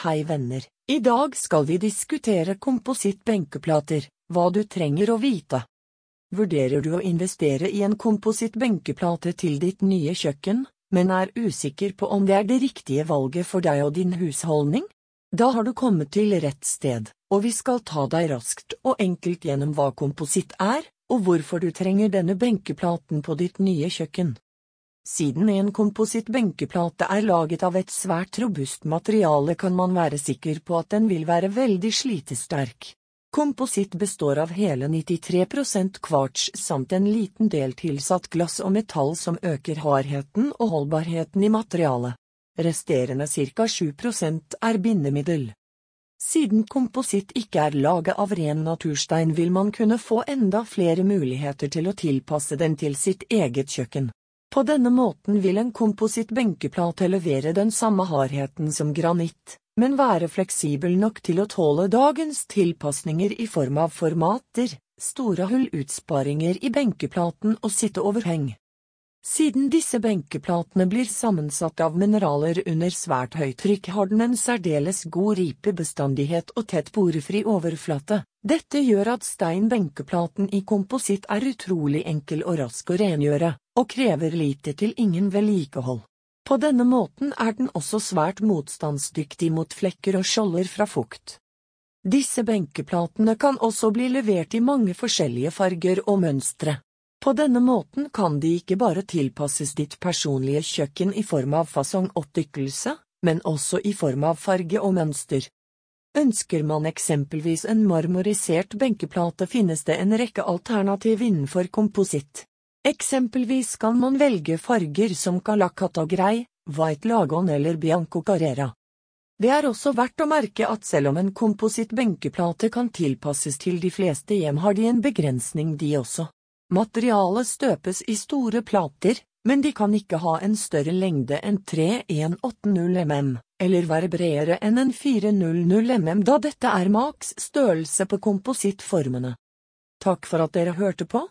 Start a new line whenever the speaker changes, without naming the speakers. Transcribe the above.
Hei venner, i dag skal vi diskutere komposittbenkeplater, hva du trenger å vite. Vurderer du å investere i en komposittbenkeplate til ditt nye kjøkken, men er usikker på om det er det riktige valget for deg og din husholdning? Da har du kommet til rett sted, og vi skal ta deg raskt og enkelt gjennom hva kompositt er, og hvorfor du trenger denne benkeplaten på ditt nye kjøkken. Siden en komposittbenkeplate er laget av et svært robust materiale kan man være sikker på at den vil være veldig slitesterk. Kompositt består av hele 93% kvarts samt en liten del tilsatt glass og metall som øker hardheten og holdbarheten i materialet. Resterende ca 7% er bindemiddel. Siden kompositt ikke er laget av ren naturstein vil man kunne få enda flere muligheter til å tilpasse den til sitt eget kjøkken. På denne måten vil en kompositt benkeplate levere den samme hardheten som granitt, men være fleksibel nok til å tåle dagens tilpasninger i form av formater, store hullutsparinger i benkeplaten og sitteoverheng. Siden disse benkeplatene blir sammensatt av mineraler under svært høyt trykk har den en særdeles god ripebestandighet og tett borefri overflate. Dette gjør at stein-benkeplaten i kompositt er utrolig enkel og rask å rengjøre, og krever lite til ingen vedlikehold. På denne måten er den også svært motstandsdyktig mot flekker og skjolder fra fukt. Disse benkeplatene kan også bli levert i mange forskjellige farger og mønstre. På denne måten kan de ikke bare tilpasses ditt personlige kjøkken i form av fasong og tykkelse, men også i form av farge og mønster. Ønsker man eksempelvis en marmorisert benkeplate finnes det en rekke alternativ innenfor kompositt. Eksempelvis kan man velge farger som Calacata Grey, White Lagon eller Bianco Carrera. Det er også verdt å merke at selv om en kompositt benkeplate kan tilpasses til de fleste hjem, har de en begrensning de også. Materialet støpes i store plater, men de kan ikke ha en større lengde enn 3180 mm, eller være bredere enn en 400 mm da dette er maks størrelse på komposittformene. Takk for at dere hørte på.